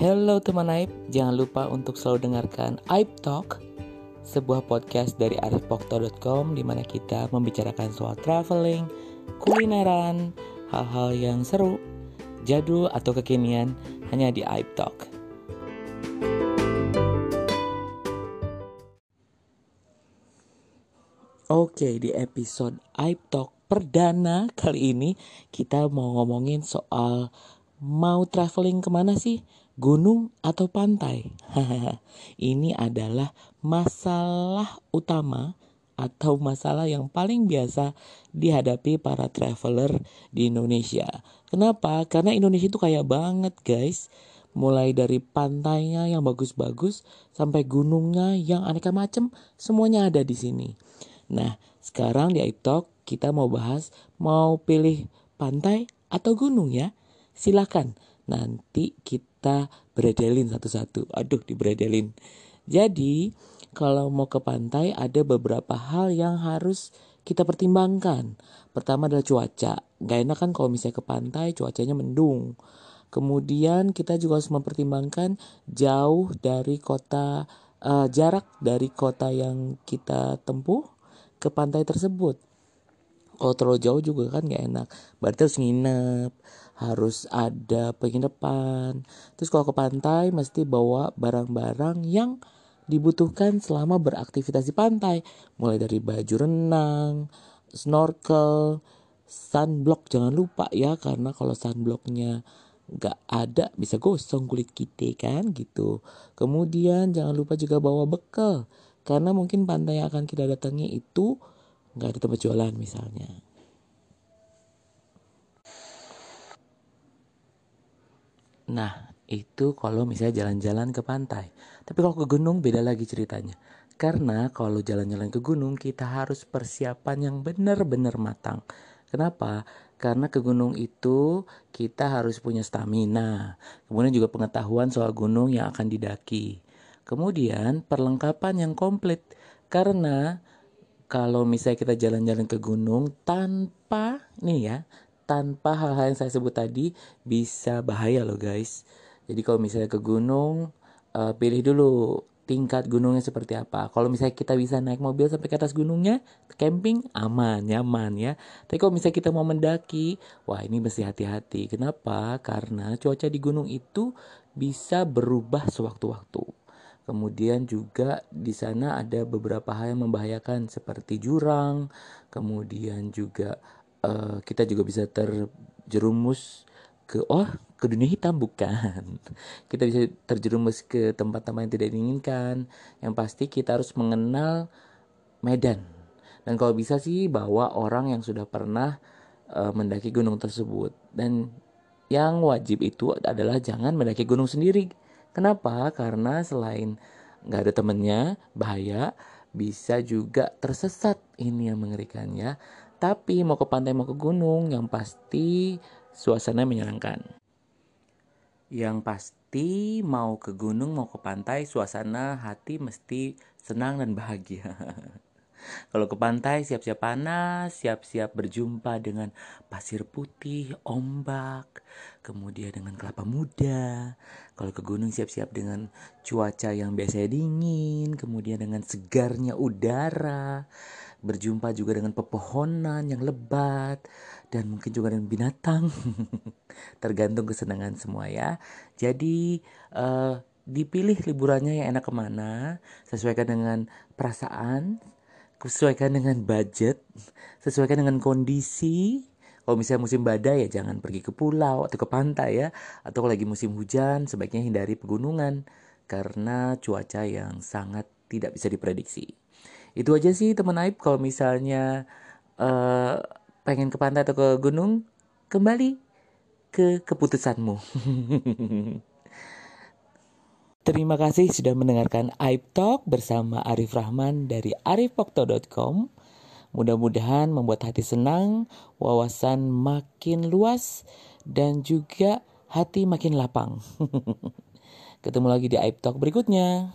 Halo teman Aib, jangan lupa untuk selalu dengarkan Aib Talk, sebuah podcast dari arifpokto.com di mana kita membicarakan soal traveling, kulineran, hal-hal yang seru, jadul atau kekinian hanya di Aib Talk. Oke, di episode Aib Talk perdana kali ini kita mau ngomongin soal mau traveling ke mana sih? Gunung atau pantai? Ini adalah masalah utama atau masalah yang paling biasa dihadapi para traveler di Indonesia. Kenapa? Karena Indonesia itu kaya banget guys. Mulai dari pantainya yang bagus-bagus sampai gunungnya yang aneka macam, semuanya ada di sini. Nah, sekarang di iTalk kita mau bahas mau pilih pantai atau gunung ya. Silakan nanti kita beredelin satu-satu. Aduh, diberedelin. Jadi, kalau mau ke pantai ada beberapa hal yang harus kita pertimbangkan. Pertama adalah cuaca. Gak enak kan kalau misalnya ke pantai cuacanya mendung. Kemudian kita juga harus mempertimbangkan jauh dari kota uh, jarak dari kota yang kita tempuh ke pantai tersebut kalau terlalu jauh juga kan gak enak. Berarti harus nginep harus ada penginapan terus kalau ke pantai mesti bawa barang-barang yang dibutuhkan selama beraktivitas di pantai. Mulai dari baju renang snorkel sunblock. Jangan lupa ya karena kalau sunblocknya nggak ada bisa gosong kulit kita kan? Gitu. Kemudian jangan lupa juga bawa bekal. Karena mungkin pantai yang akan kita datangi itu nggak ada tempat jualan misalnya. Nah itu kalau misalnya jalan-jalan ke pantai. Tapi kalau ke gunung beda lagi ceritanya. Karena kalau jalan-jalan ke gunung kita harus persiapan yang benar-benar matang. Kenapa? Karena ke gunung itu kita harus punya stamina, kemudian juga pengetahuan soal gunung yang akan didaki. Kemudian perlengkapan yang komplit. Karena kalau misalnya kita jalan-jalan ke gunung tanpa nih ya tanpa hal-hal yang saya sebut tadi bisa bahaya loh guys. Jadi kalau misalnya ke gunung uh, pilih dulu tingkat gunungnya seperti apa. Kalau misalnya kita bisa naik mobil sampai ke atas gunungnya camping aman nyaman ya. Tapi kalau misalnya kita mau mendaki wah ini mesti hati-hati. Kenapa? Karena cuaca di gunung itu bisa berubah sewaktu-waktu Kemudian juga di sana ada beberapa hal yang membahayakan seperti jurang. Kemudian juga uh, kita juga bisa terjerumus ke oh ke dunia hitam bukan. Kita bisa terjerumus ke tempat-tempat yang tidak diinginkan. Yang pasti kita harus mengenal medan. Dan kalau bisa sih bawa orang yang sudah pernah uh, mendaki gunung tersebut. Dan yang wajib itu adalah jangan mendaki gunung sendiri Kenapa? Karena selain nggak ada temennya, bahaya, bisa juga tersesat. Ini yang mengerikannya. Tapi mau ke pantai mau ke gunung, yang pasti suasana menyenangkan. Yang pasti mau ke gunung mau ke pantai, suasana hati mesti senang dan bahagia. Kalau ke pantai siap-siap panas, siap-siap berjumpa dengan pasir putih, ombak, kemudian dengan kelapa muda. Kalau ke gunung siap-siap dengan cuaca yang biasanya dingin, kemudian dengan segarnya udara, berjumpa juga dengan pepohonan yang lebat dan mungkin juga dengan binatang. Tergantung kesenangan semua ya. Jadi uh, dipilih liburannya yang enak ke mana sesuaikan dengan perasaan sesuaikan dengan budget, sesuaikan dengan kondisi. Kalau misalnya musim badai ya jangan pergi ke pulau atau ke pantai ya. Atau kalau lagi musim hujan sebaiknya hindari pegunungan karena cuaca yang sangat tidak bisa diprediksi. Itu aja sih teman Aib kalau misalnya uh, pengen ke pantai atau ke gunung kembali ke keputusanmu. Terima kasih sudah mendengarkan Aib Talk bersama Arif Rahman dari arifpokto.com. Mudah-mudahan membuat hati senang, wawasan makin luas, dan juga hati makin lapang. Ketemu lagi di Aib Talk berikutnya.